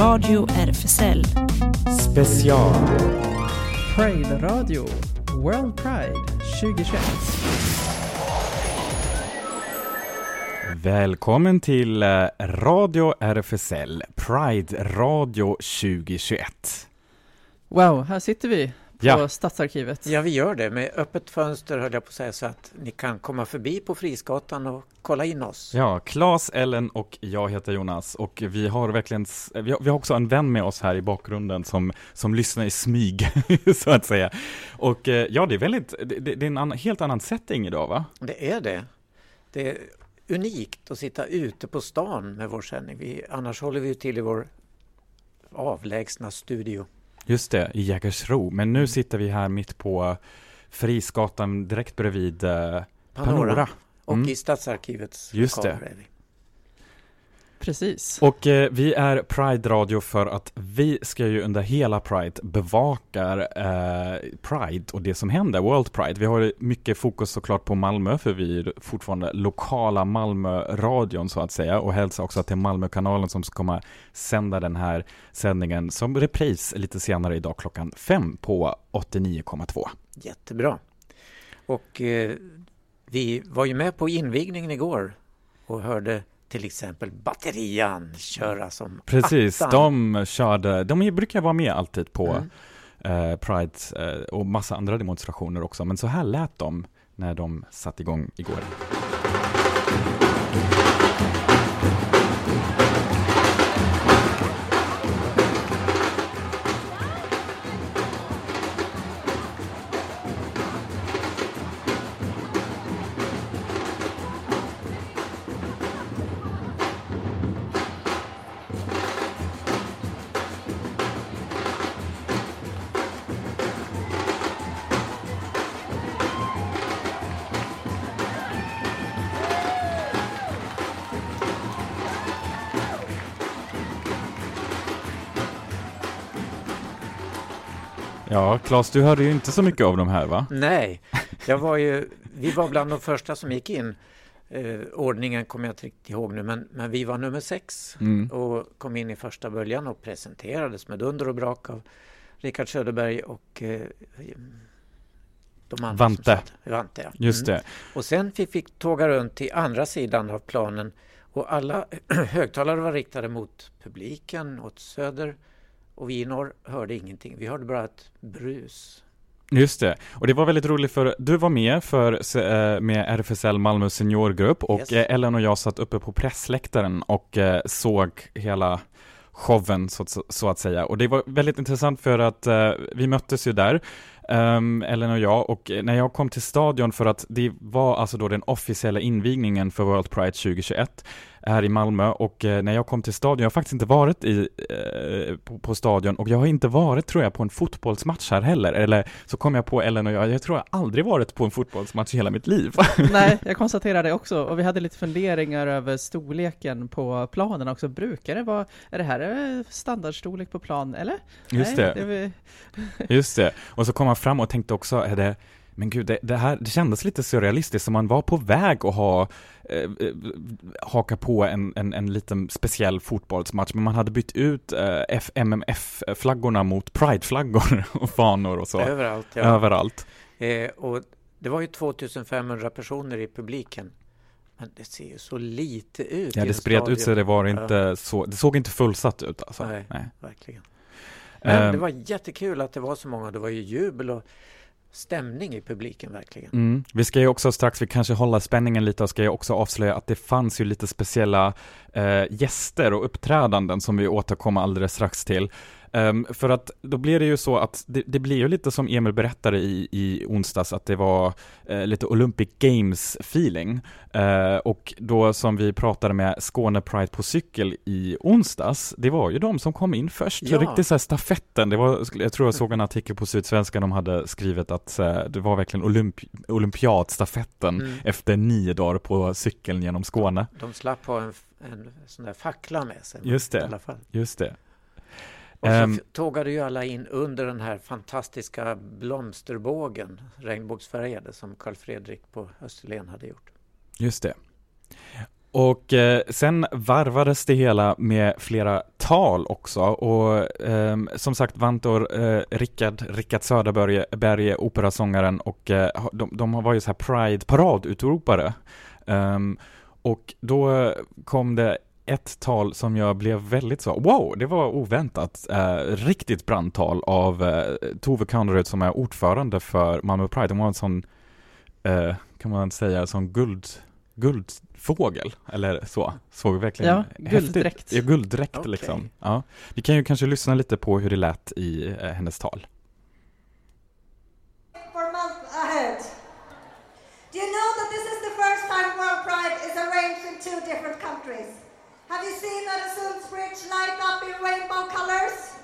Radio RFSL. Special. Pride Radio, World Pride 2021. Välkommen till eh, Radio RFSL, Pride Radio 2021. Wow, här sitter vi på Ja. Stadsarkivet. Ja, vi gör det med öppet fönster höll jag på att säga så att ni kan komma förbi på Frisgatan och kolla in oss. Ja, Claes, Ellen och jag heter Jonas och vi har verkligen, vi har, vi har också en vän med oss här i bakgrunden som, som lyssnar i smyg, så att säga. Och eh, ja, det är väldigt, det, det det är en annan, helt annan setting idag va? Det är det. Det är unikt att sitta ute på stan med vår sändning. Vi, annars håller vi ju till i vår avlägsna studio. Just det, i Jägersro. Men nu sitter vi här mitt på Frisgatan direkt bredvid eh, Panora. Panora. Och Mm. i Stadsarkivets Just lokaler det. är vi. Precis. Och eh, vi är Pride Radio för att vi ska ju under hela Pride bevakar eh, Pride och det som händer, World Pride. Vi har ju mycket fokus såklart på Malmö för vi är fortfarande lokala Malmö-radion så att säga och hälsa också till Malmökanalen som ska komma sända den här sändningen som repris lite senare idag klockan fem på 89,2. Jättebra. Och eh, vi var ju med på invigningen igår och hörde till exempel batterian köra som Precis, attan. de körde, de brukar vara med alltid på Mm. eh, Pride eh, och massa andra demonstrationer också, men så här lät de när de satte igång igår. Claes, du hörde ju inte så mycket av de här va? Nej, jag var ju, vi var bland de första som gick in. Eh, ordningen kommer jag inte riktigt ihåg nu, men, men vi var nummer sex Mm. och kom in i första böljan och presenterades med dunder och brak av Rickard Söderberg och eh, de andra. Vante. Vante, ja. Just Mm. det. Och sen fick vi tåga runt till andra sidan av planen och alla högtalare var riktade mot publiken, åt söder och vi i norr hörde ingenting. Vi hörde bara ett brus. Just det. Och det var väldigt roligt för du var med för, eh, med RFSL Malmö seniorgrupp och Yes. eh, Ellen och jag satt uppe på pressläktaren och eh, såg hela showen så, att- så att säga. Och det var väldigt intressant för att vi möttes ju där, um, Ellen och jag, och när jag kom till stadion för att det var alltså då den officiella invigningen för World Pride 2021 här i Malmö och eh, när jag kom till stadion, jag har faktiskt inte varit i, eh, på, på stadion och jag har inte varit tror jag på en fotbollsmatch här heller, eller så kom jag på Ellen och jag, jag tror jag aldrig varit på en fotbollsmatch i hela mitt liv. Nej, jag konstaterar det också. Och vi hade lite funderingar över storleken på planen också. Brukar det vara, är det här eh, standardstorlek på plan, eller? Just Nej, det. är vi- Just det, och så kom man fram och tänkte också, är det men gud, det, det här, det kändes lite surrealistiskt, som man var på väg att ha, eh, eh, haka på en, en, en liten speciell fotbollsmatch, men man hade bytt ut eh, MMF-flaggorna mot Pride-flaggor och fanor och så, Överallt. Ja. överallt. Eh, och det var ju 2500 personer i publiken. Men det ser ju så lite ut Ja, det spred ut sig, det var inte så, det såg inte fullsatt ut alltså. Nej. Nej. Verkligen. Men Ehm, det var jättekul att det var så många. Det var ju jubel och stämning i publiken verkligen. Mm. Vi ska ju också strax, vi kanske håller spänningen lite och ska ju också avslöja att det fanns ju lite speciella eh, gäster och uppträdanden som vi återkommer alldeles strax till. Ehm, för att då blir det ju så att det, det blir ju lite som Emil berättade i, i onsdags att det var eh, lite Olympic Games feeling. Eh, och då som vi pratade med Skåne Pride på cykel i onsdags, det var ju de som kom in först. Ja. riktigt så här stafetten, det var, jag tror jag såg en artikel på Sydsvenskan de hade skrivit att eh, det var verkligen olympi olympiadstafetten Mm. efter nio dagar på cykeln genom Skåne. De slapp ha en, en sån där fackla med sig. Just det. I alla fall. Just det. Och så f- tågade ju alla in under den här fantastiska blomsterbågen, regnbågsfärgade, som Carl Fredrik på Österlen hade gjort. Just det. Och eh, sen varvades det hela med flera tal också och eh, som sagt Vantor, eh, Rickard, Rickard Söderberg, Berge, operasångaren och eh, de, de var ju så här Pride-paradutropare. Um, och då kom det ett tal som jag blev väldigt så, wow, det var oväntat, eh, riktigt brandtal av eh, Tove Kanerud som är ordförande för Malmö Pride. Hon var en sån, eh, kan man säga, sån guld, guldfågel, eller så. Såg verkligen ja, gulddräkt. Ja, gulddräkt okay. liksom. Ja. Vi kan ju kanske lyssna lite på hur det lät i eh, hennes tal. Do you know that this is the first time World Pride is arranged in two different countries? Have you seen Öresundsbridge light up in rainbow colors?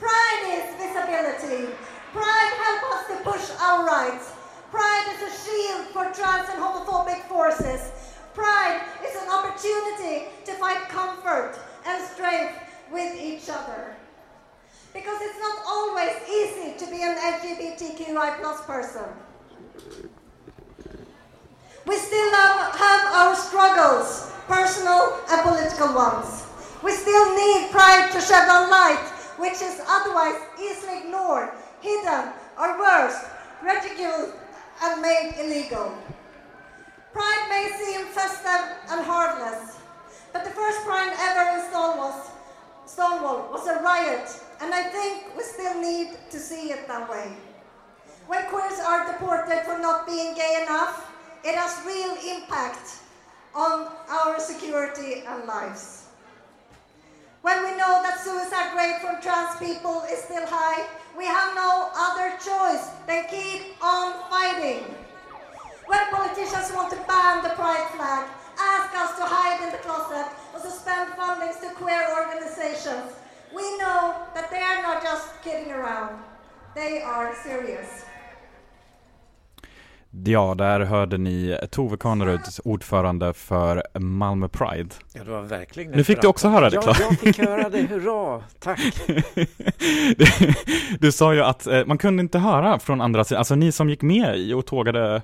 Pride is visibility. Pride helps us to push our rights. Pride is a shield for trans and homophobic forces. Pride is an opportunity to find comfort and strength with each other. Because it's not always easy to be an LGBTQI plus person. We still have our struggles personal and political ones. We still need pride to shed on light, which is otherwise easily ignored, hidden, or worse, ridiculed and made illegal. Pride may seem festive and harmless, but the first pride ever in Stonewall, Stonewall was a riot, and I think we still need to see it that way. When queers are deported for not being gay enough, it has real impact on our security and lives. When we know that suicide rate from trans people is still high, we have no other choice than keep on fighting. When politicians want to ban the pride flag, ask us to hide in the closet or suspend fundings to queer organizations, we know that they are not just kidding around. They are serious. Ja, där hörde ni Tove Kaneruds ordförande för Malmö Pride. Ja, det var verkligen Nu fick du också höra det, Ja, jag fick höra det, hurra, tack! du, du sa ju att eh, man kunde inte höra från andra sidan, alltså ni som gick med och tågade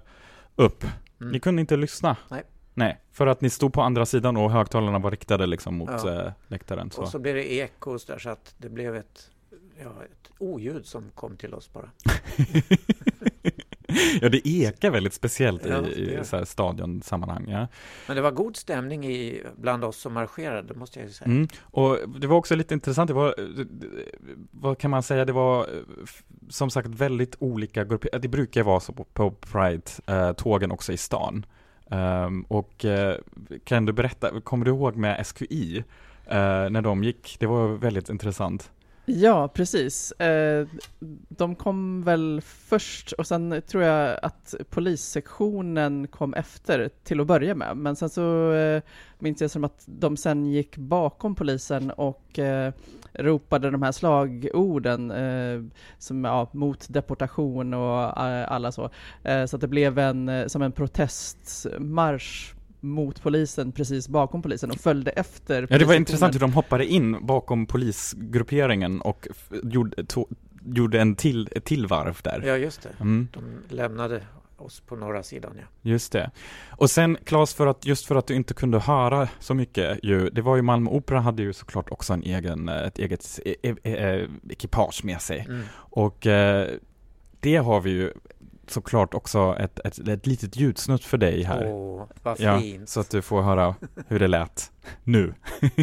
upp, mm. ni kunde inte lyssna. Nej. Nej, för att ni stod på andra sidan och högtalarna var riktade liksom mot ja. eh, läktaren. Så. Och så blev det ekos där så att det blev ett, ja, ett oljud som kom till oss bara. ja, det ekar väldigt speciellt ja, i, i så här stadionsammanhang. Ja. Men det var god stämning i, bland oss som marscherade, måste jag säga. Mm. Och det var också lite intressant, det var, vad kan man säga, det var som sagt väldigt olika grupper. Det brukar vara så på, på Pride-tågen eh, också i stan. Um, och kan du berätta, kommer du ihåg med SQI, uh, när de gick? Det var väldigt intressant. Ja, precis. Eh, de kom väl först och sen tror jag att polissektionen kom efter till att börja med. Men sen så eh, minns jag som att de sen gick bakom polisen och eh, ropade de här slagorden som, ja, mot deportation och alla så. Så att det blev en, som en protestmarsch mot polisen precis bakom polisen och följde efter Ja det var intressant hur de hoppade in bakom polisgrupperingen och gjorde, to, gjorde en till, ett till varv där. Ja just det, mm. de lämnade oss på norra sidan ja. Just det. Och sen Claes, för att, just för att du inte kunde höra så mycket ju, det var ju Malmö Opera hade ju såklart också en egen, ett eget e e e ekipage med sig. Mm. Och eh, det har vi ju såklart också ett, ett, ett litet ljudsnutt för dig här. Åh, vad fint. Ja, så att du får höra hur det lät nu.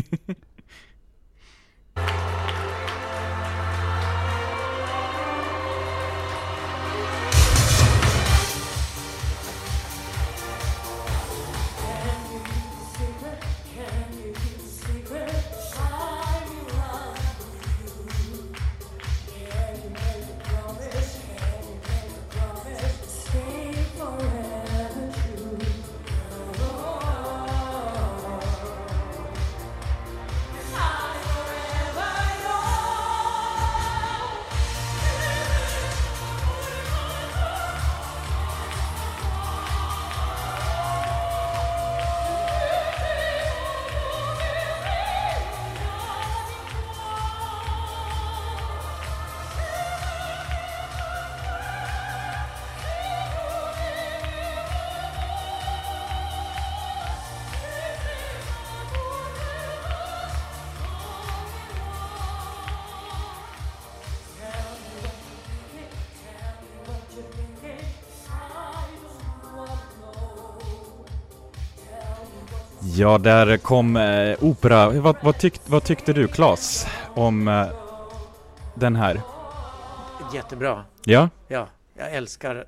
Ja, där kom eh, opera. Vad, vad, tyck, vad tyckte du Claes om eh, den här? Jättebra. Ja, Ja, jag älskar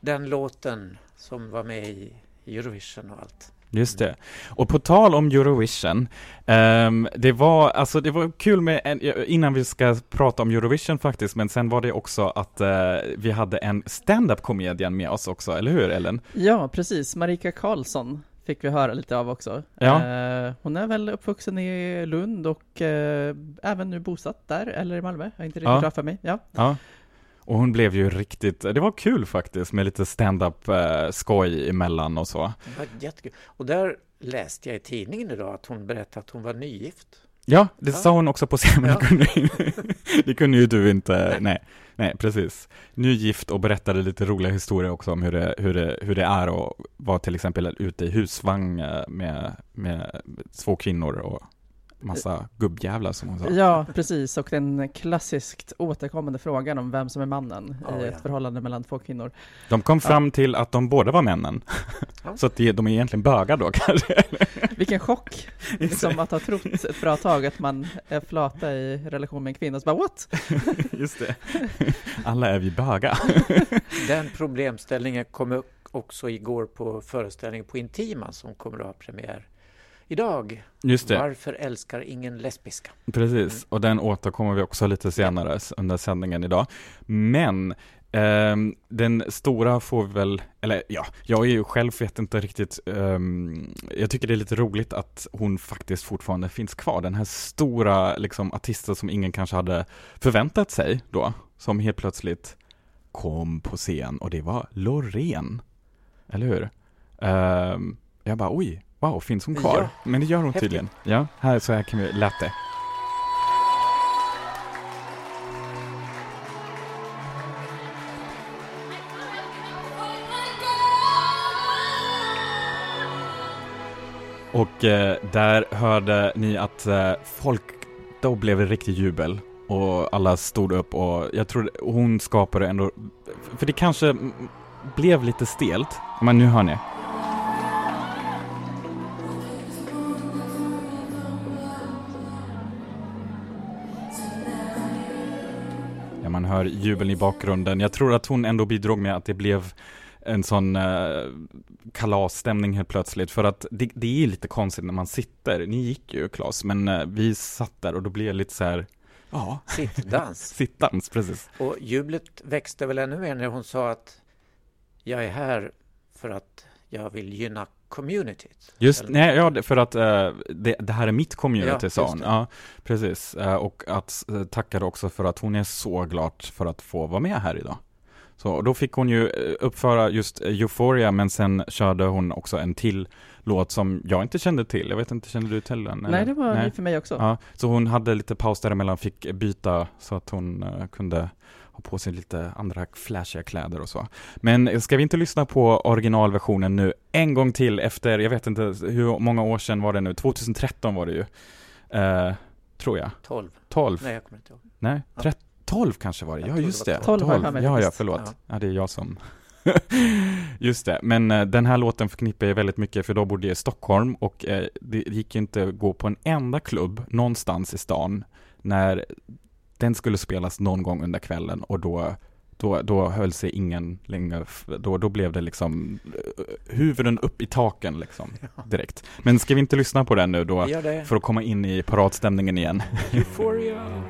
den låten som var med i Eurovision och allt. just det. Och på tal om Eurovision, ehm, det var alltså det var kul med en, innan vi ska prata om Eurovision faktiskt, men sen var det också att eh, vi hade en stand-up comedian med oss också, eller hur Ellen? Ja, precis. Marika Karlsson fick vi höra lite av också. Ja. Eh, hon är väl uppvuxen i Lund och eh, även nu bosatt där, eller i Malmö. Jag har inte riktigt Ja. klart för mig. Ja. Ja. Och hon blev ju riktigt, det var kul faktiskt med lite stand-up eh, skoj emellan och så. Det var jättekul. Och där läste jag i tidningen idag att hon berättade att hon var nygift. Ja, det Ja. sa hon också på scenen, Ja. det, kunde, det kunde ju du inte, nej, nej, precis. Nygift och berättade lite roliga historier också om hur det, hur det, hur det är att vara till exempel ute i husvagn eh, med, med två kvinnor och massa gubbjävlar som hon sa. ja, precis. Och den klassiskt återkommande frågan om vem som är mannen Ja, i ja. ett förhållande mellan två kvinnor. De kom fram till att de båda var männen. Ja. Så att de, de är egentligen bögar då kanske. Vilken chock! Liksom att ha trott ett bra tag att man är flata i relation med en kvinna, så bara what? Just det. Alla är vi bögar. Den problemställningen kom upp också igår på föreställningen på Intima som kommer att ha premiär idag. Just det. Varför älskar ingen lesbiska? Precis, och den återkommer vi också lite senare under sändningen idag. Men ehm, den stora får vi väl, eller ja, jag är ju själv vet inte riktigt, ehm, jag tycker det är lite roligt att hon faktiskt fortfarande finns kvar. Den här stora liksom artisten som ingen kanske hade förväntat sig då, som helt plötsligt kom på scen och det var Loreen. Eller hur? Ehm, jag bara oj, wow, finns hon kvar? Ja, Men det gör hon häftigt. tydligen. Ja, här, så här kan vi, lät det. Och eh, där hörde ni att eh, folk, då blev det riktig jubel. Och alla stod upp och jag tror hon skapade ändå, för det kanske blev lite stelt. Men nu hör ni. Man hör jubeln i bakgrunden. Jag tror att hon ändå bidrog med att det blev en sån eh, kalasstämning helt plötsligt. För att det, det är lite konstigt när man sitter. Ni gick ju Claes, men eh, vi satt där och då blev jag lite så här, ja, Sittdans. sittans, precis. Och jublet växte väl ännu mer när hon sa att jag är här för att jag vill gynna communityt. Just, nej, ja, för att eh, det, det här är mitt community, Ja, sa hon. Ja, precis. Eh, och att eh, tackade också för att hon är så glad för att få vara med här idag. Så och då fick hon ju uppföra just Euphoria, men sen körde hon också en till låt som jag inte kände till. Jag vet inte, kände du till den? Nej, eller? det var Nej. ny för mig också. Ja, så hon hade lite paus däremellan, fick byta så att hon eh, kunde ha på sig lite andra flashiga kläder och så. Men ska vi inte lyssna på originalversionen nu en gång till efter, jag vet inte hur många år sedan var det nu, 2013 var det ju. Eh, tror jag. 12. 12? Nej, jag kommer inte ihåg. Nej, Ja. 13, 12 kanske var det, ja just det det. var 12 har jag för mig ja, ja, förlåt. Ja. Ja, det är jag som Just det, men eh, den här låten förknippar jag väldigt mycket för då bodde jag i Stockholm och eh, det gick inte att gå på en enda klubb någonstans i stan när den skulle spelas någon gång under kvällen och då då, då höll sig ingen längre, då, då blev det liksom eh, huvuden upp i taken liksom direkt. Men ska vi inte lyssna på den nu då för att komma in i paradstämningen igen? Euphoria.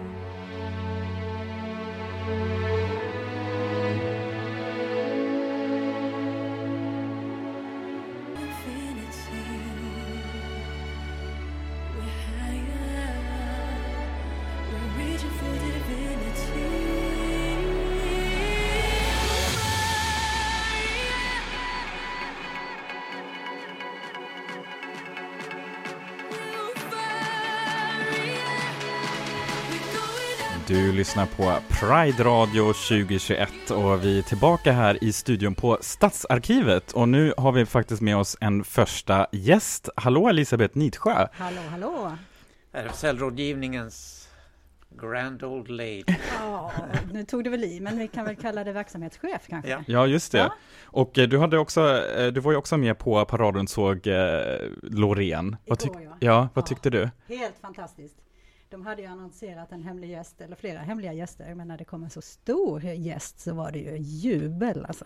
Du lyssnar på Pride Radio 2021 och vi är tillbaka här i studion på Stadsarkivet och nu har vi faktiskt med oss en första gäst. Hallå Elisabeth Nidsjö! Hallå, hallå! RFSL-rådgivningens Grand Old Lady. Ja, nu tog du väl i, men vi kan väl kalla det verksamhetschef kanske? Ja. Ja, just det. Ja. Och eh, du hade också, eh, du var ju också med på paraden såg eh, Loreen. Vad, tyck- Igår, ja. ja, vad Ja. tyckte du? Helt fantastiskt. De hade ju annonserat en hemlig gäst, eller flera hemliga gäster, men när det kom en så stor gäst så var det ju jubel alltså.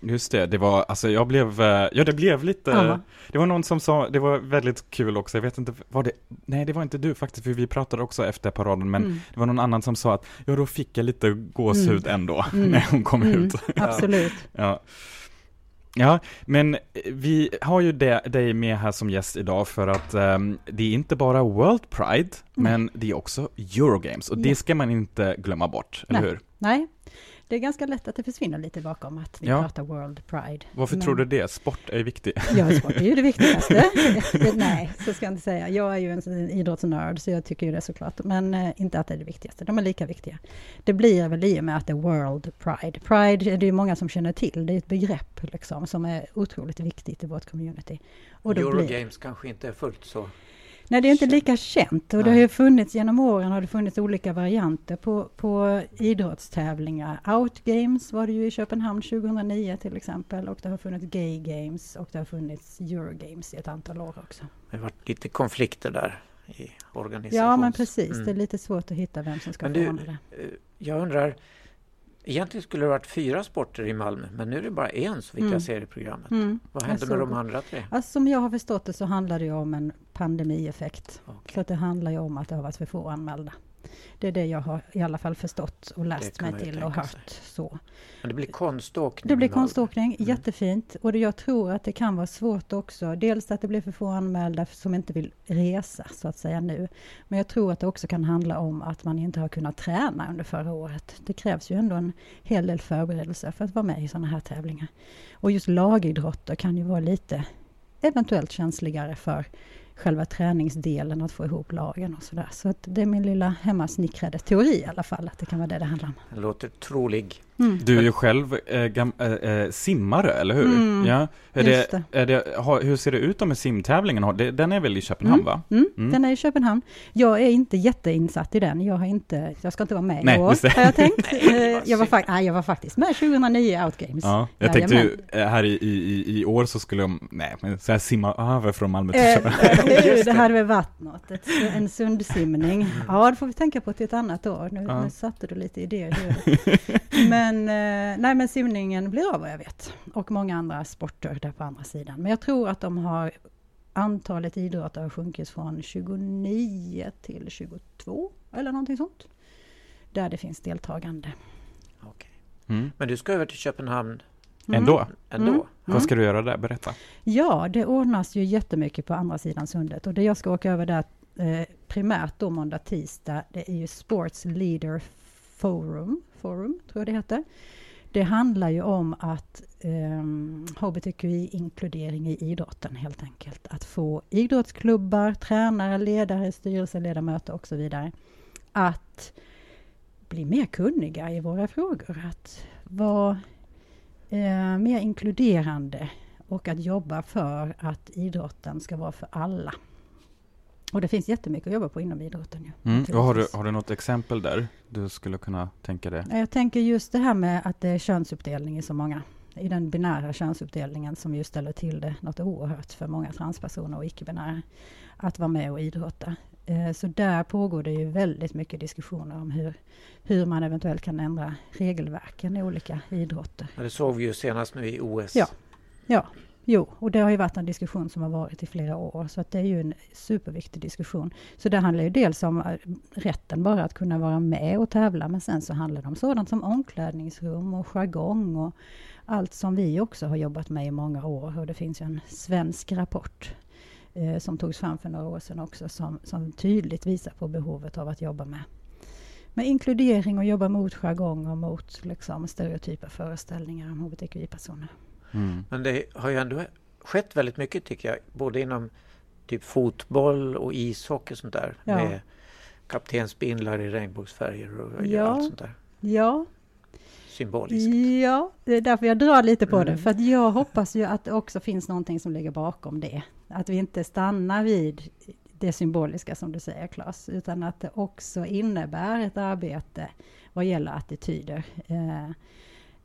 Just det, det var, alltså jag blev, eh, ja det blev lite, Ja. det var någon som sa, det var väldigt kul också, jag vet inte, var det, nej det var inte du faktiskt, för vi pratade också efter paraden, men Mm. det var någon annan som sa att, ja då fick jag lite gåshud ändå, Mm. när hon kom Mm, ut. absolut. Ja. Ja, men vi har ju dig med här som gäst idag för att ehm, det är inte bara World Pride, men det är också Eurogames och det ska man inte glömma bort, eller Nej. hur? Nej, det är ganska lätt att det försvinner lite bakom att vi Ja. pratar World Pride. Varför Men- tror du det? Sport är viktigt. Ja, sport är ju det viktigaste. Nej, så ska jag inte säga. Jag är ju en idrottsnörd, så jag tycker ju det såklart. Men eh, inte att det är det viktigaste. De är lika viktiga. Det blir väl i och med att det är World Pride. Pride är det ju många som känner till. Det är ett begrepp liksom, som är otroligt viktigt i vårt community. Och då blir, Eurogames kanske inte är fullt så... nej, det är inte lika känt. Och det har ju funnits genom åren har det funnits olika varianter på, på idrottstävlingar. Outgames var det ju i Köpenhamn 2009 till exempel. Och det har funnits Gay Games och det har funnits Eurogames i ett antal år också. Det har varit lite konflikter där i organisationen. Ja, men precis. Mm. Det är lite svårt att hitta vem som ska Men du, det. eh, jag undrar, egentligen skulle det varit fyra sporter i Malmö, men nu är det bara en så vitt Mm. jag ser i programmet. Mm. Vad hände med de andra tre? Alltså, som jag har förstått det så handlar det om en pandemieffekt. Okej. Så det handlar ju om att det har varit för få anmälda. Det är det jag har i alla fall förstått och läst mig till och hört. Så. Men det blir konståkning. Det blir konståkning, Mm. jättefint. Och det, jag tror att det kan vara svårt också. Dels att det blir för få anmälda som inte vill resa, så att säga nu. Men jag tror att det också kan handla om att man inte har kunnat träna under förra året. Det krävs ju ändå en hel del förberedelser för att vara med i sådana här tävlingar. Och just lagidrotter kan ju vara lite eventuellt känsligare för själva träningsdelen, att få ihop lagen och sådär. Så att det är min lilla hemmasnickrade teori i alla fall, att det kan vara det det handlar om. Det låter trolig. Mm. Du är ju själv eh, gam, eh, simmare, eller hur? Mm, ja. Är just det, är det, har, hur ser det ut då med simtävlingen? Den är väl i Köpenhamn, va? Mm, Mm. Den är i Köpenhamn. Jag är inte jätteinsatt i den. Jag, har inte, jag ska inte vara med Nej, i år, har jag tänkt. Nej, jag, var fak- nej, jag var faktiskt med 2009 i Outgames. Ja, jag tänkte Jajamän. ju här i, i, i- år så skulle de, nej, men så här simma över från Malmö till Köpenhamn. det hade väl varit något, ett, en sundsimning. Ja, det får vi tänka på till ett annat år. Nu, Ja. nu satte du lite idéer i. Men, eh, nej, men simningen blir av vad jag vet. Och många andra sporter där på andra sidan. Men jag tror att de har antalet idrottare har sjunkit från 29 till 22 eller någonting sånt. Där det finns deltagande. Okej. Mm. Men du ska över till Köpenhamn Mm. Ändå? ändå? Mm. Vad ska du göra där? Berätta. Ja, det ordnas ju jättemycket på andra sidan sundet och det jag ska åka över där eh, primärt då måndag, tisdag, det är ju Sports Leader Forum, Forum tror jag det heter. Det handlar ju om att eh, hbtqi-inkludering i idrotten helt enkelt. Att få idrottsklubbar, tränare, ledare, styrelseledamöter och så vidare att bli mer kunniga i våra frågor. Att vara eh, mer inkluderande och att jobba för att idrotten ska vara för alla. Och det finns jättemycket att jobba på inom idrotten. Ju, Mm. Och har, du, har du något exempel där du skulle kunna tänka dig? Jag tänker just det här med att det är könsuppdelning i så många. I den binära könsuppdelningen som ju ställer till det något oerhört för många transpersoner och icke-binära. Att vara med och idrotta. Eh, Så där pågår det ju väldigt mycket diskussioner om hur, hur man eventuellt kan ändra regelverken i olika idrotter. Ja, Det såg vi ju senast nu i OS. Ja. Ja, jo, och det har ju varit en diskussion som har varit i flera år, så att det är ju en superviktig diskussion. Så det handlar ju dels om eh, rätten bara att kunna vara med och tävla, men sen så handlar det om sådant som omklädningsrum och jargong och allt som vi också har jobbat med i många år. Och det finns ju en svensk rapport eh, som togs fram för några år sedan också, som, som tydligt visar på behovet av att jobba med med inkludering och jobba mot jargong och mot liksom, stereotypa föreställningar om hbtqi-personer. Mm. Men det har ju ändå skett väldigt mycket tycker jag. Både inom typ fotboll och ishockey och sånt där. Ja. Med kaptensbindlar i regnbågsfärger och Ja. allt sånt där. Ja, Symboliskt. ja, det är därför jag drar lite på det. Mm. För att jag hoppas ju att det också finns någonting som ligger bakom det. Att vi inte stannar vid det symboliska som du säger Claes, utan att det också innebär ett arbete vad gäller attityder. Eh,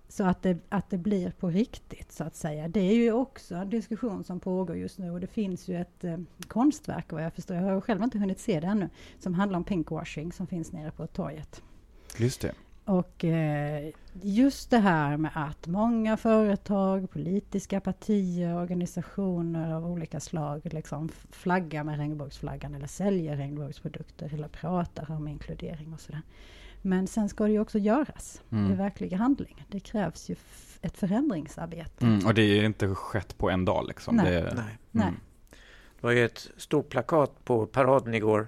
så att det, att det blir på riktigt så att säga. Det är ju också en diskussion som pågår just nu och det finns ju ett eh, konstverk vad jag förstår, jag har själv inte hunnit se det ännu, som handlar om pinkwashing som finns nere på torget. Just det. Och eh, just det här med att många företag, politiska partier, organisationer av olika slag liksom flaggar med regnbågsflaggan eller säljer regnbågsprodukter eller pratar om inkludering och sådär. Men sen ska det ju också göras Mm. i verklig handling. Det krävs ju ett förändringsarbete. Mm, och det är inte skett på en dag liksom. Nej. Det, Nej. Nej. Mm. Det var ju ett stort plakat på paraden igår.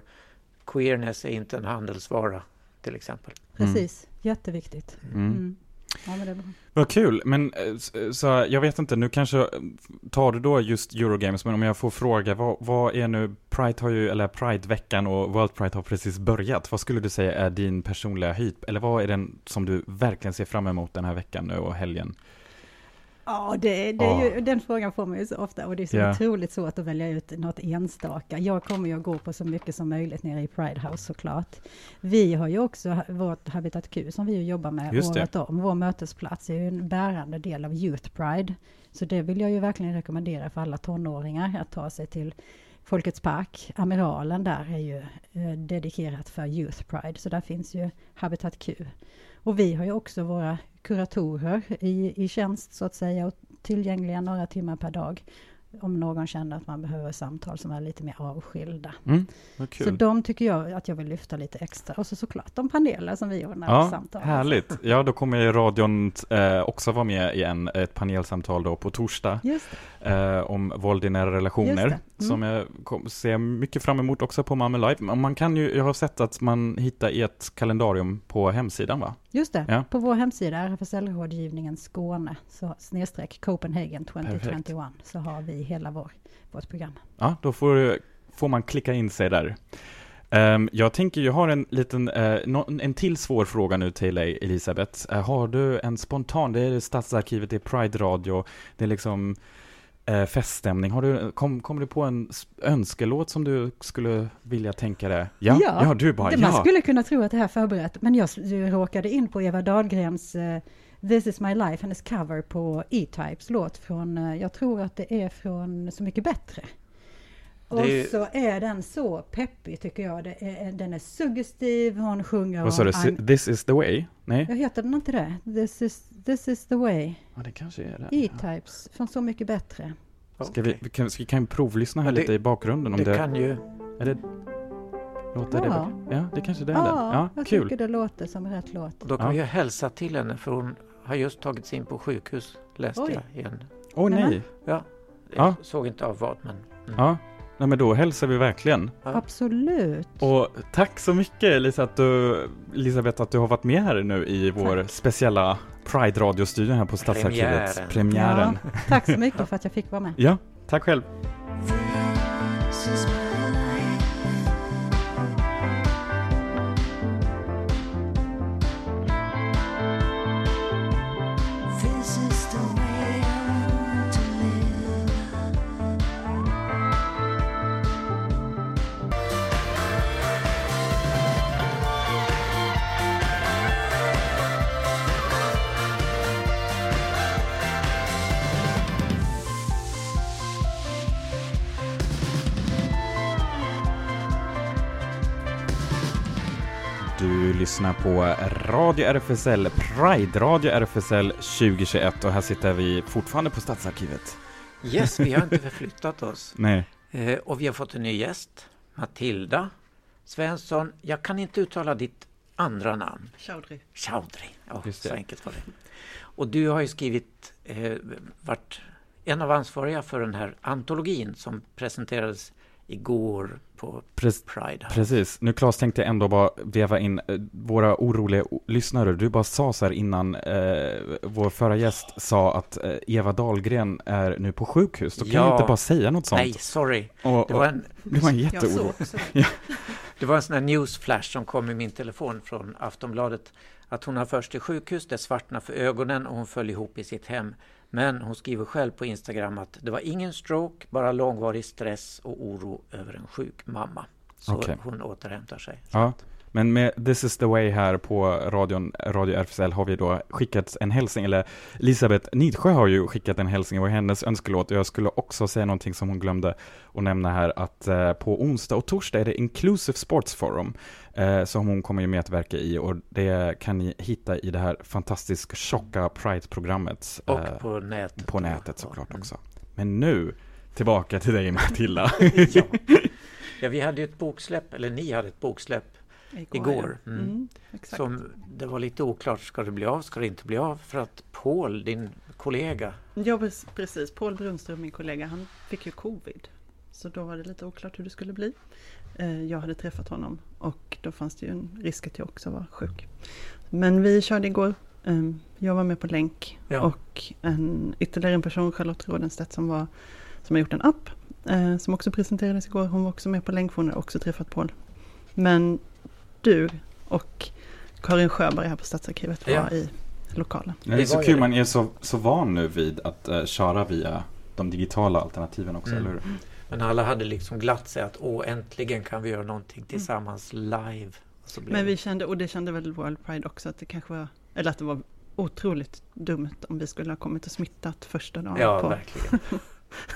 Queerness är inte en handelsvara, till exempel. Precis, jätteviktigt. Ja, men det är bra. Vad kul, men eh, eh, så jag vet inte, nu kanske eh, tar du då just Eurogames, men om jag får fråga, vad, vad är nu, Pride har ju, eller Pride-veckan och World Pride har precis börjat. Vad skulle du säga är din personliga höjd, eller vad är den som du verkligen ser fram emot den här veckan nu och helgen? Ja, det, det är ju, den frågan får man ju så ofta och det är så Ja. otroligt svårt att välja ut något enstaka. Jag kommer ju att gå på så mycket som möjligt nere i Pride House såklart. Vi har ju också vårt Habitat Q som vi jobbar med Just det. året om. Vår mötesplats är ju en bärande del av Youth Pride. Så det vill jag ju verkligen rekommendera för alla tonåringar att ta sig till Folkets Park. Amiralen där är ju eh, dedikerat för Youth Pride, så där finns ju Habitat Q. Och vi har ju också våra kuratorer i, i tjänst så att säga och tillgängliga några timmar per dag om någon känner att man behöver samtal som är lite mer avskilda. Mm, Så de tycker jag att jag vill lyfta lite extra. Och så såklart de paneler som vi ordnar Ja, samtal. härligt. Ja, då kommer ju radion eh, också vara med i en, ett panelsamtal då på torsdag eh, om våld i nära relationer. Mm. Som jag kom, ser mycket fram emot också på Malmö Live. Man kan ju, jag har sett att man hittar i ett kalendarium på hemsidan va? Just det. Ja. På vår hemsida, RFSL-rådgivningen Skåne, så snedstreck Copenhagen 2021, så har vi hela vår, vårt program. Ja, då får, får man klicka in sig där. Ehm, jag tänker, jag har en liten, eh, nå- en till svår fråga nu till dig Elisabeth. Eh, har du en spontan, det är Stadsarkivet, det är Pride Radio, det är liksom eh, feststämning. Har du, kom, kommer du på en önskelåt som du skulle vilja tänka dig? Ja, ja, du bara det, ja. Man skulle kunna tro att det här är förberett, men jag råkade in på Eva Dahlgrens eh, This is my life, hennes cover på E-Types låt från, eh, jag tror att det är från Så mycket bättre. Och ju- så är den så peppig tycker jag. Det är, den är suggestiv, hon sjunger Vad sa du, This is the way? Nej? Jag heter den inte det? This is, this is the way. Ja, det kanske är det. E-Types, från Så mycket bättre. Ska vi, vi kan, vi kan provlyssna här Ja, det- lite i bakgrunden om Det det, kan ju... är det Låter Ja. det? Ja, det kanske det är Ja, det. Ja, jag kul. tycker det låter som rätt låt. Då kan Ja. vi ju hälsa till henne för hon har just tagits in på sjukhus, läste Oj. jag igen. Åh Nämen. nej. Ja, jag Ja. såg inte av vad men... Mm. Ja, nej men då hälsar vi verkligen. Ja. Absolut. Och tack så mycket Lisa att du, Elisabeth att du har varit med här nu i vår speciella Pride radiostudion här på Stadsarkivet. Premiären. Premiären. Ja, tack så mycket för att jag fick vara med. Ja, tack själv. Lyssnar på Radio RFSL, Pride Radio RFSL 2021 och här sitter vi fortfarande på Stadsarkivet. Yes, vi har inte förflyttat oss. Nej, Eh, och vi har fått en ny gäst, Matilda Svensson. Jag kan inte uttala ditt andra namn. Chaudhry. Chaudhry. Ja, Just så det. enkelt var det. Och du har ju skrivit, eh, varit en av ansvariga för den här antologin som presenterades igår på Prec- Pride. precis. Nu Claes tänkte jag ändå bara veva in eh, våra oroliga lyssnare. Du bara sa så här innan eh, vår förra gäst sa att eh, Eva Dahlgren är nu på sjukhus. Då kan Ja. jag inte bara säga något sånt. Nej, sorry. Och, Det var en, det var en jätteoro. det. Var en sån här newsflash som kom i min telefon från Aftonbladet. Att hon har först till sjukhus, det svartnade för ögonen och hon föll ihop i sitt hem. Men hon skriver själv på Instagram att det var ingen stroke, bara långvarig stress och oro över en sjuk mamma. Så Okej. hon återhämtar sig. Ja, men med This is the way här på radion, Radio RFSL har vi då skickat en hälsning, eller Elisabeth Nidsjö har ju skickat en hälsning och hennes önskelåt. Och jag skulle också säga någonting som hon glömde att nämna här, att eh, på onsdag och torsdag är det Inclusive Sports Forum eh, som hon kommer ju medverka i och det kan ni hitta i det här fantastiskt tjocka Pride-programmet. Och eh, på nätet. på nätet såklart också. Men nu, tillbaka till dig Matilda. ja. ja, vi hade ju ett boksläpp, eller ni hade ett boksläpp Igår, ja. mm. Mm, som det var lite oklart, ska det bli av, ska det inte bli av? För att Paul, din kollega, Ja, precis. Paul Brunström, min kollega, han fick ju covid. Så då var det lite oklart hur det skulle bli. Eh, Jag hade träffat honom och då fanns det ju en risk att jag också var sjuk. Men vi körde igår. Eh, Jag var med på länk Ja. och en, ytterligare en person, Charlotte Rådenstedt, som, var, som har gjort en app. eh, Som också presenterades igår. Hon var också med på länk, för hon har också träffat Paul. Men du och Karin Sjöberg här på Stadsarkivet var Ja. i lokalen. Det är så kul, man är så, så van nu vid att eh, köra via de digitala alternativen också, Mm. eller hur? men alla hade liksom glatt sig att åh, äntligen kan vi göra någonting tillsammans live. Och så blev Men det- vi kände, och det kände väl World Pride också, att det kanske var, eller att det var otroligt dumt om vi skulle ha kommit och smittat första dagen Ja, på. verkligen.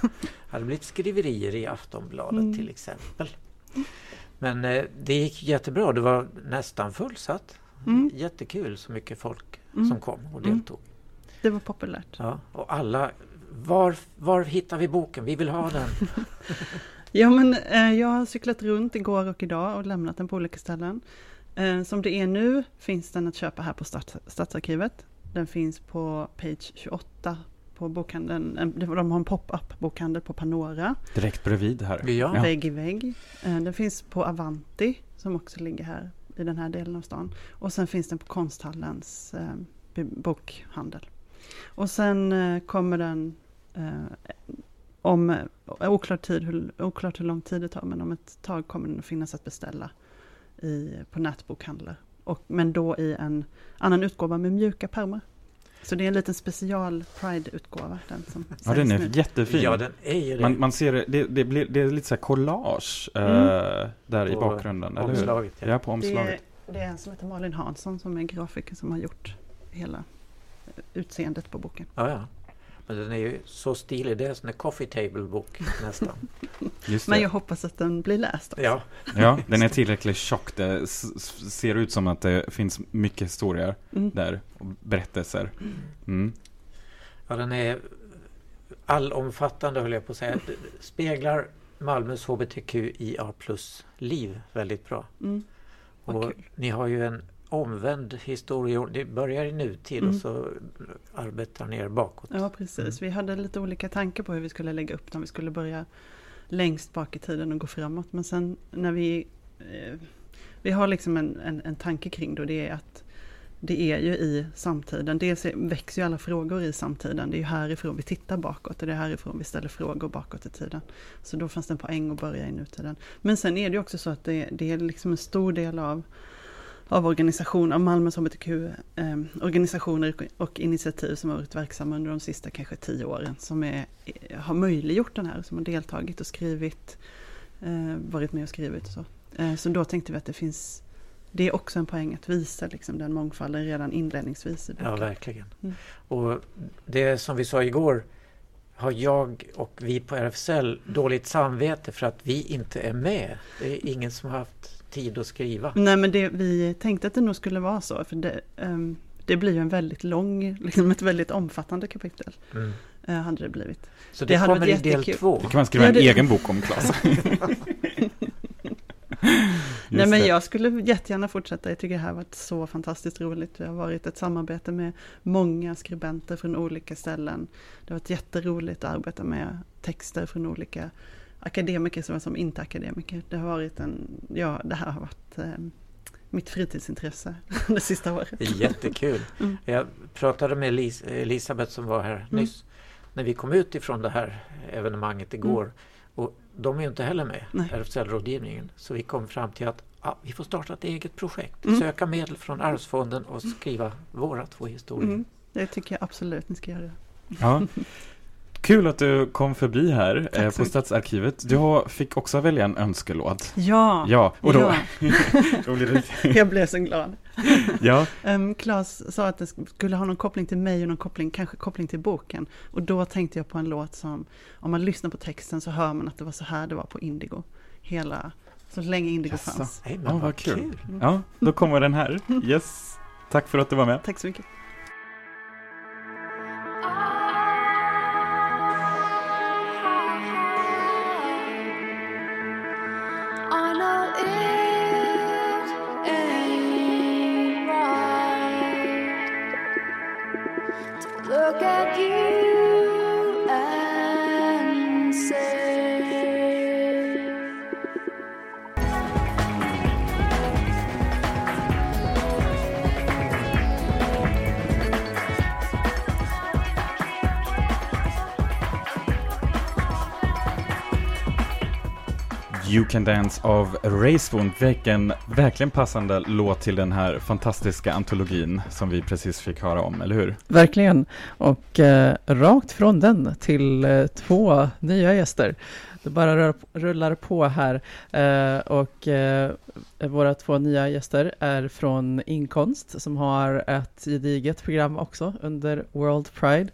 Det hade blivit skriverier i Aftonbladet Mm. till exempel. Men eh, det gick jättebra. Det var nästan fullsatt. Mm. Jättekul så mycket folk Mm. som kom och Mm. deltog. Det var populärt. Ja, och alla, var, var hittar vi boken? Vi vill ha den. Ja men eh, jag har cyklat runt igår och idag och lämnat den på olika ställen. Eh, som det är nu finns den att köpa här på Stads, Stadsarkivet. Den finns på page 28 på bokhandeln. De har en pop-up bokhandel på Panora. Direkt bredvid här. Ja. vägg i vägg. Eh, Den finns på Avanti som också ligger här i den här delen av stan. Och sen finns den på Konsthallens eh, bokhandel. Och sen eh, kommer den eh, om, oklart, tid, hur, oklart hur lång tid det tar, men om ett tag kommer den att finnas att beställa i, på nätbokhandlar. Och, men då i en annan utgåva med mjuka pärmar. Så det är en liten special Pride-utgåva. Den som Ja, den är nu. jättefin. Ja, den är ju det. man, man ser det, det, det, blir, det är lite så här collage eh, Mm. där i På bakgrunden, eller hur? omslaget, ja. Ja, på Det omslaget. är, det är en som heter Malin Hansson som är grafiker som har gjort hela eh, utseendet på boken. Ja, ja. Men den är ju så stilig. Det är en sån där coffee table-bok nästan. Just Men jag hoppas att den blir läst också. Ja, Ja, den är tillräckligt tjock. Det ser ut som att det finns mycket historier Mm. där, och berättelser. Mm. ja den är allomfattande höll jag på att säga. Speglar Malmös HBTQIA plus-liv väldigt bra. Mm. Och ni har ju en omvänd historia. Det börjar i nutid Mm. och så arbetar ni er bakåt. Ja, precis. Vi hade lite olika tankar på hur vi skulle lägga upp den. Vi skulle börja längst bak i tiden och gå framåt. Men sen när vi... Eh, vi har liksom en, en, en tanke kring det och det är att det är ju i samtiden. Dels växer ju alla frågor i samtiden. Det är ju härifrån vi tittar bakåt och det är härifrån vi ställer frågor bakåt i tiden. Så då fanns det en poäng att börja i nutiden. Men sen är det också så att det, det är liksom en stor del av av organisationer, av Malmös hbtq-organisationer och, initiativ som har varit verksamma under de sista kanske tio åren som är, har möjliggjort den här, som har deltagit och skrivit, eh, varit med och skrivit och så. Eh, så då tänkte vi att det finns, det är också en poäng att visa liksom, den mångfalden redan inledningsvis i boken. Ja, verkligen. Mm. Och det som vi sa igår har jag och vi på RFSL dåligt samvete för att vi inte är med. Det är ingen som har haft tid att skriva. Nej men det, vi tänkte att det nog skulle vara så, för det, ehm, det blir ju en väldigt lång, liksom ett väldigt omfattande kapitel. Mm. eh, hade det blivit. Så Det det, hade kommer i varit del jättekul. två. Det kan man skriva Ja, en egen bok om, Klas. Nej men jag skulle jättegärna fortsätta. Jag tycker det här har varit så fantastiskt roligt. Det har varit ett samarbete med många skribenter från olika ställen. Det har varit jätteroligt att arbeta med texter från olika akademiker såväl som inte akademiker. Det har varit en, ja det här har varit eh, mitt fritidsintresse det sista året. Jättekul. Mm. Jag pratade med Elis Elisabeth som var här nyss. När vi kom ut ifrån det här evenemanget igår. Och de är ju inte heller med. RFSL-rådgivningen. Så vi kom fram till att ja, vi får starta ett eget projekt. Mm. Söka medel från Arvsfonden och skriva våra två historier. Mm. Det tycker jag absolut ni ska göra. Ja. Kul att du kom förbi här eh, på. Stadsarkivet. Du fick också välja en önskelåt. Ja, Ja, och då? Ja. då blir det... jag blev så glad. Ja, Um, Claes sa att det skulle ha någon koppling till mig och någon koppling, kanske koppling till boken. Och då tänkte jag på en låt som, om man lyssnar på texten så hör man att det var så här det var på Indigo. Hela, så länge Indigo Jaså. fanns. Nej, men vad vad kul. kul! ja, då kommer den här. Yes. Tack för att du var med. Tack så mycket. Can Dance av Racewound. Vilken verkligen passande låt till den här fantastiska antologin som vi precis fick höra om, eller hur? Verkligen. Och eh, rakt från den till eh, två nya gäster. Det bara rör, rullar på här. Eh, och eh, våra två nya gäster är från Inkonst som har ett gediget program också under World Pride.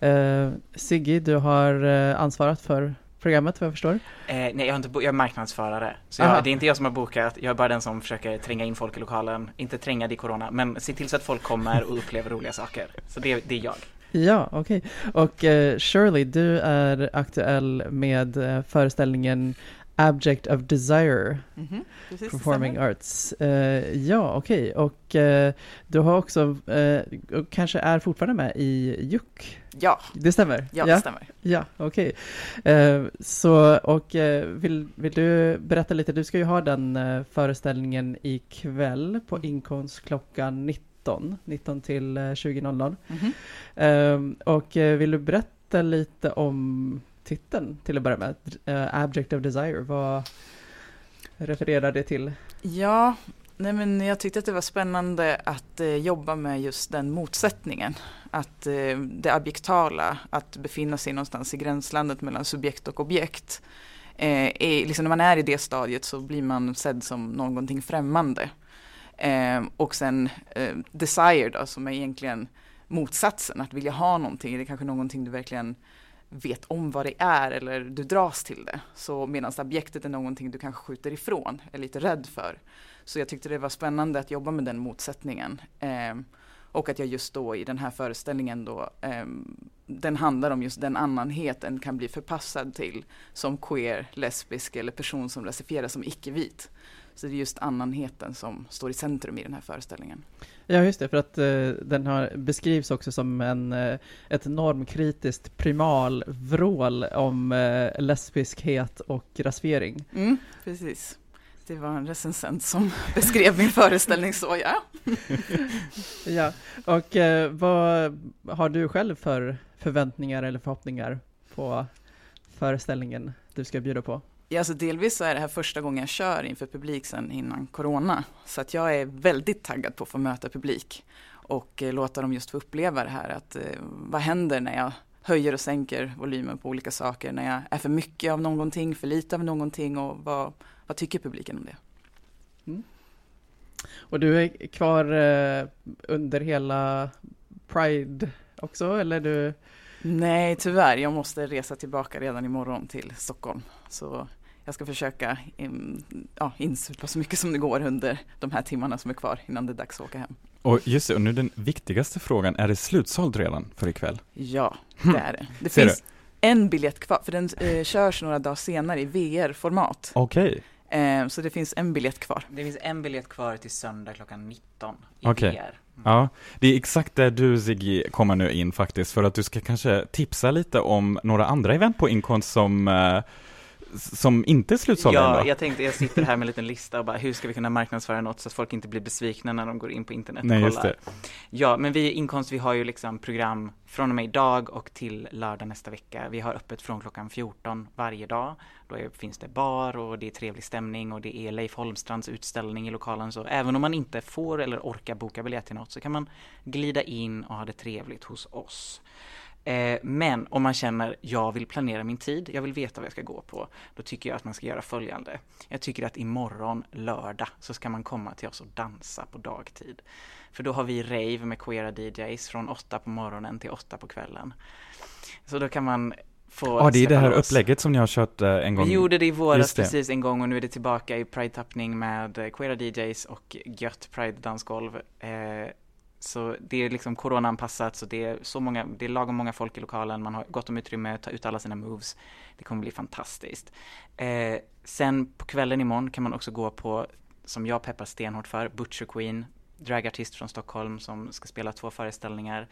Eh, Siggy, du har eh, ansvarat för programmet vad jag förstår. Eh, nej, jag, har inte jag är marknadsförare. Så jag, det är inte jag som har bokat, jag är bara den som försöker tränga in folk i lokalen. Inte tränga det i corona, men se till så att folk kommer och upplever roliga saker. Så det, det är jag. Ja, okej. Och eh, Shirley, du är aktuell med eh, föreställningen Abject of Desire, Mhm, precis, det Performing. Arts. Eh, ja, okej. Och eh, du har också, eh, och kanske är fortfarande med i JUK. Ja, Det stämmer? ja, det stämmer. Ja, okej. Eh, så, och vill, vill du berätta lite, du ska ju ha den föreställningen ikväll på Inkonst klockan 19, 19 till eh, 20.00. Mhm. Ehm, och vill du berätta lite om titeln till att börja med? Uh, Abject of Desire, vad refererar det till? Ja, nej men jag tyckte att det var spännande att eh, jobba med just den motsättningen. Att eh, det abjektala, att befinna sig någonstans i gränslandet mellan subjekt och objekt. Eh, är, liksom när man är i det stadiet så blir man sedd som någonting främmande. Eh, och sen eh, desire då, som är egentligen motsatsen, att vilja ha någonting, det är kanske någonting du verkligen vet om vad det är eller du dras till det. Så medan objektet är någonting du kanske skjuter ifrån, är lite rädd för. Så jag tyckte det var spännande att jobba med den motsättningen. Eh, och att jag just då i den här föreställningen då, eh, den handlar om just den annanheten kan bli förpassad till som queer, lesbisk eller person som rasifieras som icke-vit. Så det är just annanheten som står i centrum i den här föreställningen. Ja, just det, för att eh, den har, beskrivs också som en, eh, ett normkritiskt primalvrål om eh, lesbiskhet och rasifiering. Mm, precis. Det var en recensent som beskrev min föreställning så, ja. Ja, och eh, vad har du själv för förväntningar eller förhoppningar på föreställningen du ska bjuda på? Ja, alltså delvis så är det här första gången jag kör inför publik sen innan corona. Så att jag är väldigt taggad på att få möta publik och eh, låta dem just få uppleva det här. Att, eh, vad händer när jag höjer och sänker volymen på olika saker? När jag är för mycket av någonting, för lite av någonting och vad, vad tycker publiken om det? Mm. Och du är kvar eh, under hela Pride också, eller du? Nej, tyvärr. Jag måste resa tillbaka redan imorgon till Stockholm. Så jag ska försöka in, ja, insupa så mycket som det går under de här timmarna som är kvar innan det är dags att åka hem. Och just det, och nu den viktigaste frågan, är det slutsåld redan för ikväll? Ja, det är det. Det finns en biljett kvar, för den eh, körs några dagar senare i VR-format. Okej, Eh, så det finns en biljett kvar. Det finns en biljett kvar till söndag klockan 19 i Okej. VR. Ja. Det är exakt där du Ziggy kommer nu in faktiskt, för att du ska kanske tipsa lite om några andra event på Inkonst som, eh, som inte är slutsålda Ja, ändå? jag tänkte, jag sitter här med en liten lista och bara, hur ska vi kunna marknadsföra något så att folk inte blir besvikna när de går in på internet och Nej, kollar? just det. Ja, men vi inkomst, vi har ju liksom program från och med idag och till lördag nästa vecka. Vi har öppet från klockan 14 varje dag. Då är, finns det bar och det är trevlig stämning och det är Leif Holmstrands utställning i lokalen. Så även om man inte får eller orkar boka biljett till något så kan man glida in och ha det trevligt hos oss. Eh, men om man känner, jag vill planera min tid, jag vill veta vad jag ska gå på, då tycker jag att man ska göra följande. Jag tycker att imorgon, lördag, så ska man komma till oss och dansa på dagtid. För då har vi rave med queera DJs från åtta på morgonen till åtta på kvällen. Så då kan man få Ja, det är det här loss. upplägget som ni har kört eh, en gång. Vi gjorde det i våras precis en gång och nu är det tillbaka i Pride-tappning med eh, queera DJs och gött Pride-dansgolv. Eh, så det är liksom coronaanpassat så det är så många, det är lagom många folk i lokalen, man har gott om utrymme att ta ut alla sina moves. Det kommer bli fantastiskt. Eh, sen på kvällen imorgon kan man också gå på, som jag peppar stenhårt för, Butcher Queen, dragartist från Stockholm som ska spela två föreställningar.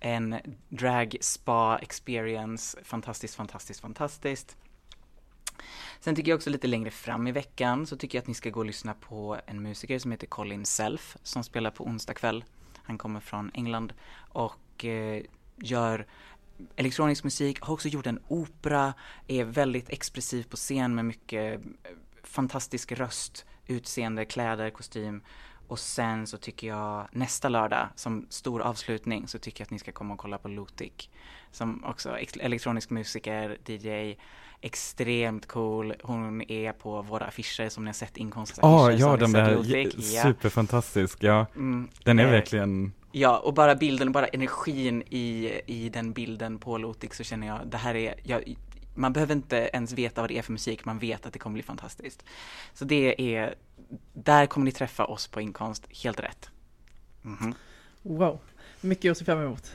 En drag spa experience, fantastiskt, fantastiskt, fantastiskt. Sen tycker jag också lite längre fram i veckan så tycker jag att ni ska gå och lyssna på en musiker som heter Colin Self som spelar på onsdag kväll. Han kommer från England och eh, gör elektronisk musik, har också gjort en opera, är väldigt expressiv på scen med mycket eh, fantastisk röst, utseende, kläder, kostym. Och sen så tycker jag nästa lördag som stor avslutning så tycker jag att ni ska komma och kolla på Lutik. Som också elektronisk musiker, DJ, extremt cool. Hon är på våra affischer som ni har sett inkomstaffischer. Ja, som ja, den där superfantastisk, ja. Mm, Den är eh, verkligen, Ja, och bara bilden, bara energin i, i den bilden på Lotik så känner jag, det här är, jag, man behöver inte ens veta vad det är för musik, man vet att det kommer bli fantastiskt. Så det är, där kommer ni träffa oss på inkomst, helt rätt. Mhm. Wow, mycket att se fram emot.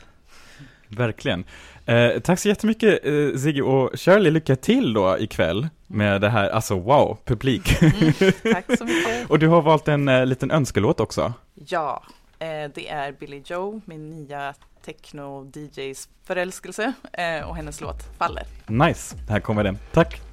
Verkligen. Eh, tack så jättemycket eh, Ziggy och Shirley, lycka till då ikväll med det här, alltså wow, publik. Tack så mycket. och du har valt en eh, liten önskelåt också. Ja, eh, det är Billy Joe, min nya techno-DJs förälskelse eh, och hennes låt Faller. Nice, här kommer den. Tack.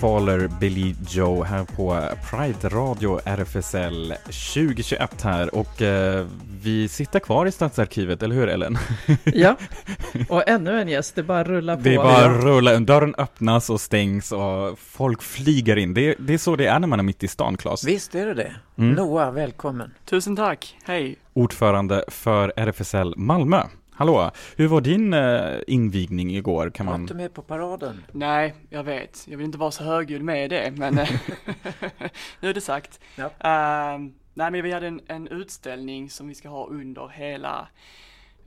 Faller Billy Joe här på Pride Radio RFSL 2021 här och eh, vi sitter kvar i Stadsarkivet, eller hur Ellen? Ja, och ännu en gäst, det bara rullar på. Det är bara rulla, dörren öppnas och stängs och folk flyger in. Det, det är så det är när man är mitt i stan, Claes. Visst är det det. Mm. Noah, välkommen. Tusen tack, hej. Ordförande för RFSL Malmö. Hallå, hur var din eh, invigning igår? Kan Var man... inte med på paraden? Nej, jag vet. Jag vill inte vara så högljudd med det, men eh, nu är det sagt. Ja. Ehm, nej, men vi hade en, en utställning som vi ska ha under hela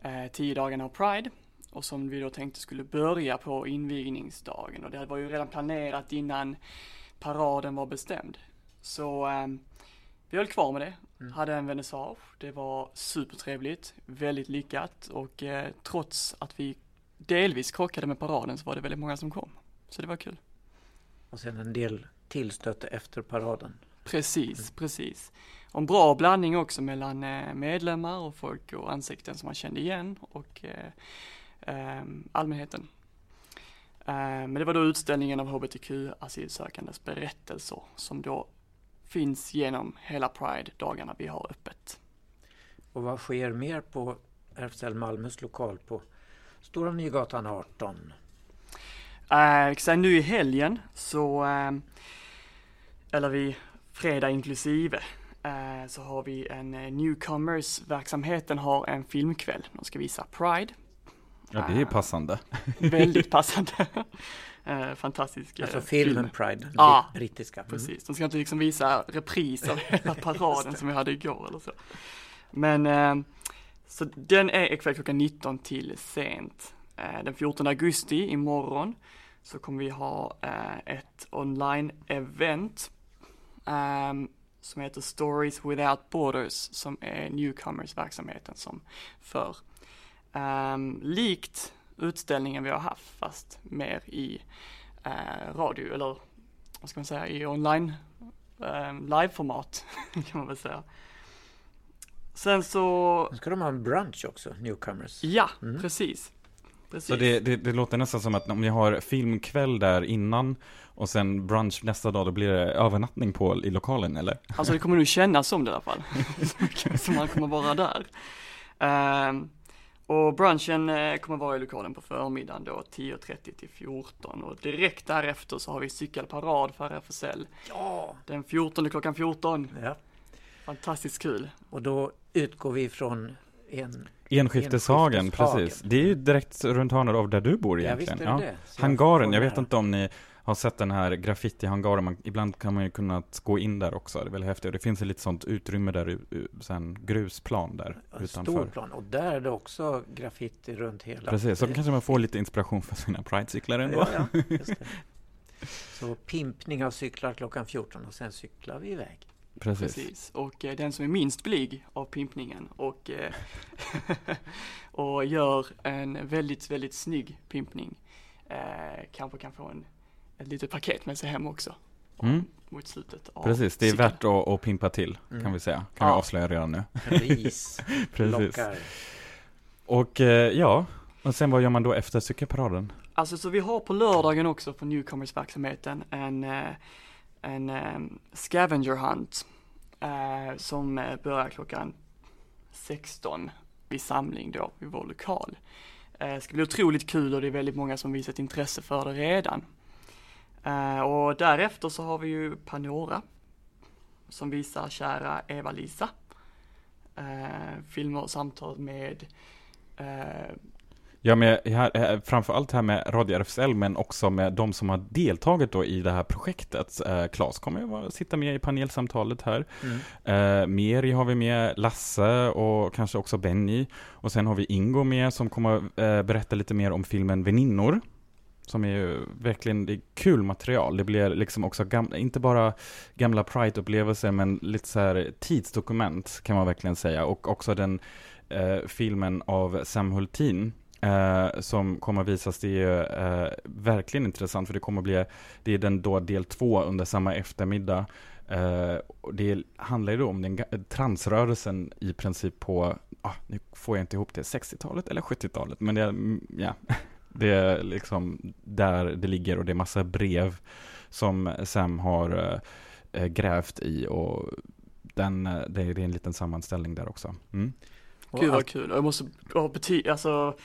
uh, tio dagarna av Pride och som vi då tänkte skulle börja på invigningsdagen och det var ju redan planerat innan paraden var bestämd. Så ehm, vi höll kvar med det, Mm. hade en vernissage, det var supertrevligt, väldigt lyckat och eh, trots att vi delvis krockade med paraden så var det väldigt många som kom. Så det var kul. Och sen en del tillstötte efter paraden. Precis, precis. Och en bra blandning också mellan eh, medlemmar och folk och ansikten som man kände igen och eh, eh, allmänheten. Eh, men det var då utställningen av hbtq-asylsökandes berättelser som då finns genom hela Pride-dagarna vi har öppet. Och vad sker mer på RFSL Malmös lokal på Stora Nygatan 18? Eh, nu i helgen så, eh, eller vi fredag inklusive, eh, så har vi en eh, Newcomers-verksamheten har en filmkväll. De ska visa Pride. Ja, det är passande. Väldigt passande. Eh, fantastisk eh, Alltså filmen film. Pride, den Ja, brit- brittiska. Mm. Precis, de ska inte liksom visa repris av hela paraden som vi hade igår eller så. Men eh, Så den är ikväll klockan 19 till sent. Eh, Den 14 augusti imorgon så kommer vi ha eh, ett online-event ehm, som heter Stories Without Borders som är Newcomers-verksamheten som för. Ehm, likt utställningen vi har haft fast mer i eh, radio eller vad ska man säga i online eh, liveformat kan man väl säga. Sen så, Nu ska de ha en brunch också, Newcomers. ja Mm. precis. Precis. Så det, det, det låter nästan som att om ni har filmkväll där innan och sen brunch nästa dag, då blir det övernattning på i lokalen eller? Alltså det kommer nog kännas som det i alla fall. så man kommer vara där. Ehm, och brunchen eh, kommer vara i lokalen på förmiddagen då 10.30 till 14 och direkt därefter så har vi cykelparad för RFSL. Ja! Den 14 klockan 14. ja! Fantastiskt kul. Och då utgår vi från en... Enskifteshagen, Enskifteshagen. precis. Det är ju direkt runt hörnet av där du bor Ja, visst egentligen. är det det. Så jag Hangaren, jag vet inte om ni har sett den här graffiti-hangaren, man, ibland kan man ju kunna gå in där också, det är väldigt häftigt. Och det finns ett litet sånt utrymme där, sen grusplan där En utanför. stor plan. Och där är det också graffiti runt hela. Precis, så då kanske man får lite inspiration för sina Pride-cyklar ändå. Ja, ja, just det. Så pimpning av cyklar klockan 14 och sen cyklar vi iväg. Precis. Precis. Och eh, den som är minst blyg av pimpningen och, eh, och gör en väldigt, väldigt snygg pimpning eh, kanske kan få en, ett litet paket med sig hem också. Mm. Mot slutet av Precis, det är cykeln. värt att, att pimpa till, Mm. kan vi säga. Kan vi Ja. avslöja redan nu. Ris Precis. lockar. Och eh, ja, och sen vad gör man då efter cykelparaden? Alltså så vi har på lördagen också på Newcomers-verksamheten en, eh, en eh, scavenger hunt som börjar klockan 16 vid samling då vid vår lokal. Det ska bli otroligt kul och det är väldigt många som visat intresse för det redan. Eh, Och därefter så har vi ju Panora som visar kära Eva-Lisa. Eh, Filmer och samtal med eh, Ja, med, här, eh, framförallt här med Radio RFSL, men också med de som har deltagit då i det här projektet. Eh, Claes kommer ju vara- sitta med i panelsamtalet här. Mm. Eh, Meri har vi med, Lasse och kanske också Benny. Och sen har vi Ingo med som kommer eh, berätta lite mer om filmen Väninnor. Som är ju verkligen det är kul material. Det blir liksom också gamla, inte bara gamla Pride-upplevelser men lite så här tidsdokument kan man verkligen säga. Och också den eh, filmen av Sam Hultin eh, som kommer visas. Det är ju eh, verkligen intressant för det kommer bli, det är den då del två under samma eftermiddag. Eh, och det handlar ju då om den transrörelsen i princip på, ah, nu får jag inte ihop det, 60-talet eller 70-talet, men det, mm, ja, det är liksom där det ligger och det är massa brev som Sam har eh, eh, grävt i och den, eh, det är en liten sammanställning där också. Mm. Gud vad kul, och jag måste alltså,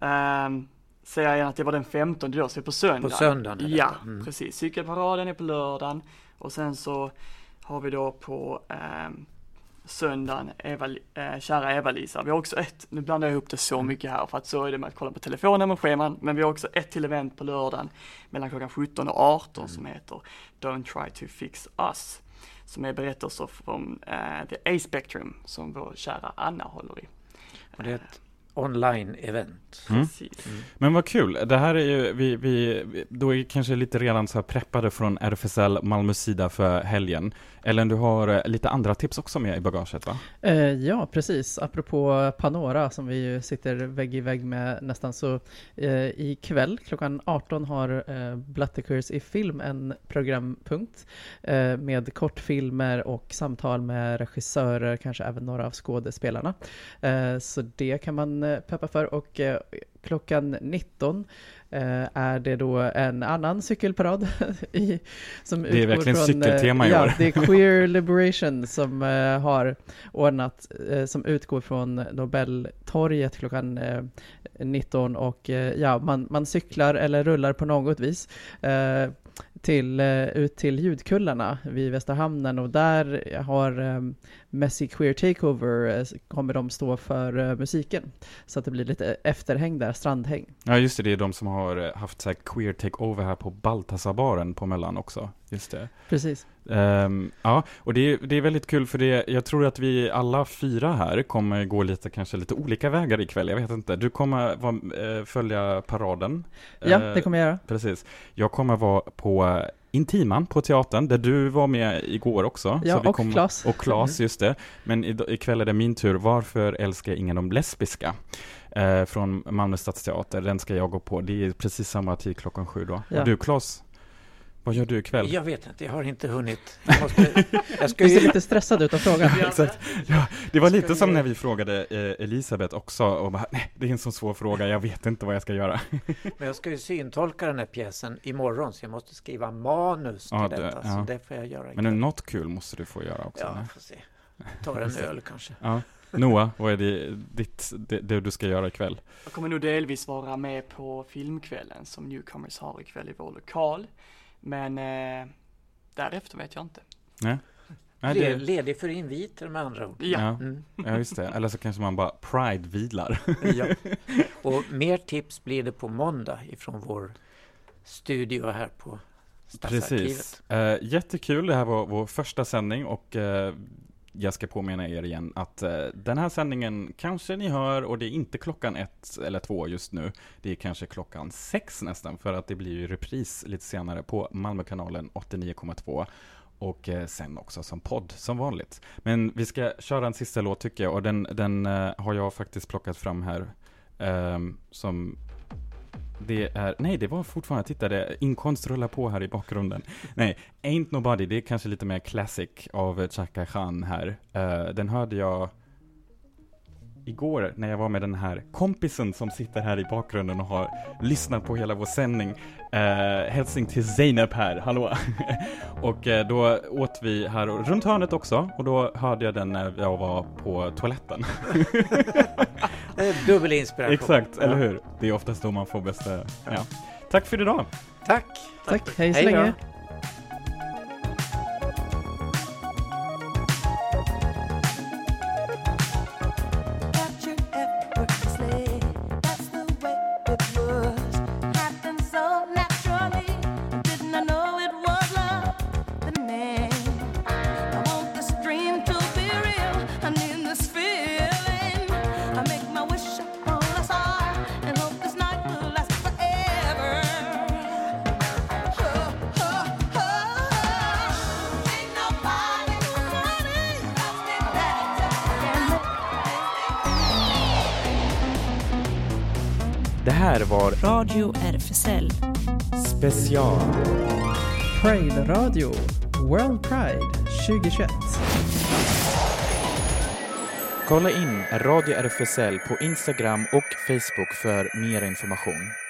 ehm, säga igen att det var den 15 då, så det är på söndag. På söndagen är Ja. Mm. precis. Cykelparaden är på lördagen och sen så har vi då på ehm, söndagen Eva, eh, kära Eva-Lisa. Vi har också ett, nu blandar jag ihop det så mycket här för att så är det med att kolla på telefonen med scheman, men vi har också ett till event på lördagen mellan klockan 17 och 18 som heter Don't try to fix us. Som är berättelser från eh, The A-Spectrum som vår kära Anna håller i. Och det är ett online-event. Mm. Precis. Men vad kul, det här är ju, vi, vi, då är vi kanske lite redan så här preppade från RFSL Malmös sida för helgen. Ellen, du har eh, lite andra tips också med i bagaget va? Eh, ja, precis. Apropå Panora som vi ju sitter vägg i vägg med nästan så eh, ikväll klockan 18 har eh, Blatterkurs i film en programpunkt eh, med kortfilmer och samtal med regissörer, kanske även några av skådespelarna. Eh, så det kan man eh, peppa för och eh, klockan 19 eh, är det då en annan cykelparad i, som Det är verkligen från, cykeltema i eh, år. Ja, det är Queer Liberation som eh, har ordnat, eh, som utgår från Nobeltorget klockan eh, 19 och eh, ja, man, man cyklar eller rullar på något vis eh, till, eh, ut till ljudkullarna vid Västra hamnen och där har eh, Messy Queer Takeover eh, kommer de stå för eh, musiken. Så att det blir lite efterhäng där, strandhäng. Ja, just det, det är de som har eh, haft så queer takeover här på Baltasarbaren på Mellan också. Just det. Precis. Ehm, ja, och det är, det är väldigt kul för det, jag tror att vi alla fyra här kommer gå lite, kanske lite olika vägar ikväll, jag vet inte. Du kommer vara, eh, följa paraden. Ja, det kommer jag göra. Precis. Jag kommer vara på Intiman på teatern, där du var med igår också. Ja, vi och kommer- Claes. Och Claes, just det. Men ikväll är det min tur. Varför älskar ingen de lesbiska? Eh, från Malmö stadsteater, den ska jag gå på. Det är precis samma tid klockan sju då. Ja. Och du Claes, vad gör du ikväll? Jag vet inte, jag har inte hunnit. Jag, måste, jag ska Du ser ju... lite stressad ut av frågan. Exakt. Ja, det var Ska lite som vi- när vi frågade eh, Elisabeth också och bara, nej, det är en så svår fråga, jag vet inte vad jag ska göra. Men jag ska ju syntolka den här pjäsen imorgon, så jag måste skriva manus till Ja, det- detta. ja. Så det får jag göra Men ikväll. något kul måste du få göra också. Ja, nej? får se. Tar en öl kanske. Ja. Noah, vad är det, ditt, det, det du ska göra ikväll? Jag kommer nog delvis vara med på filmkvällen som Newcomers har ikväll i vår lokal. Men eh, därefter vet jag inte. Nej? Nej, det, Ledig för inviter med andra ord. Ja. Mm. ja, just det. Eller så kanske man bara pride-vilar. Ja. Och mer tips blir det på måndag ifrån vår studio här på Stadsarkivet. Precis. Eh, jättekul, det här var vår första sändning och eh, jag ska påminna er igen att eh, den här sändningen kanske ni hör och det är inte klockan ett eller två just nu. Det är kanske klockan sex nästan för att det blir ju repris lite senare på Malmökanalen 89,2 och eh, sen också som podd som vanligt. Men vi ska köra en sista låt tycker jag och den, den eh, har jag faktiskt plockat fram här ehm, som det är, nej det var fortfarande, titta det, inkomst rullar på här i bakgrunden. Nej, Ain't Nobody, det är kanske lite mer classic av Chaka Khan här. Uh, den hörde jag igår när jag var med den här kompisen som sitter här i bakgrunden och har lyssnat på hela vår sändning. Uh, hälsning till Zeynep här, hallå! och eh, då åt vi här runt hörnet också och då hörde jag den när jag var på toaletten. Det är dubbel inspiration. Exakt, eller hur? Det är oftast då man får bästa, ja. Tack för idag! Tack! Tack, hej så Hej då. länge. Radio RFSL. special. Pride Radio, World Pride 2021. Kolla in Radio RFSL på Instagram och Facebook för mer information.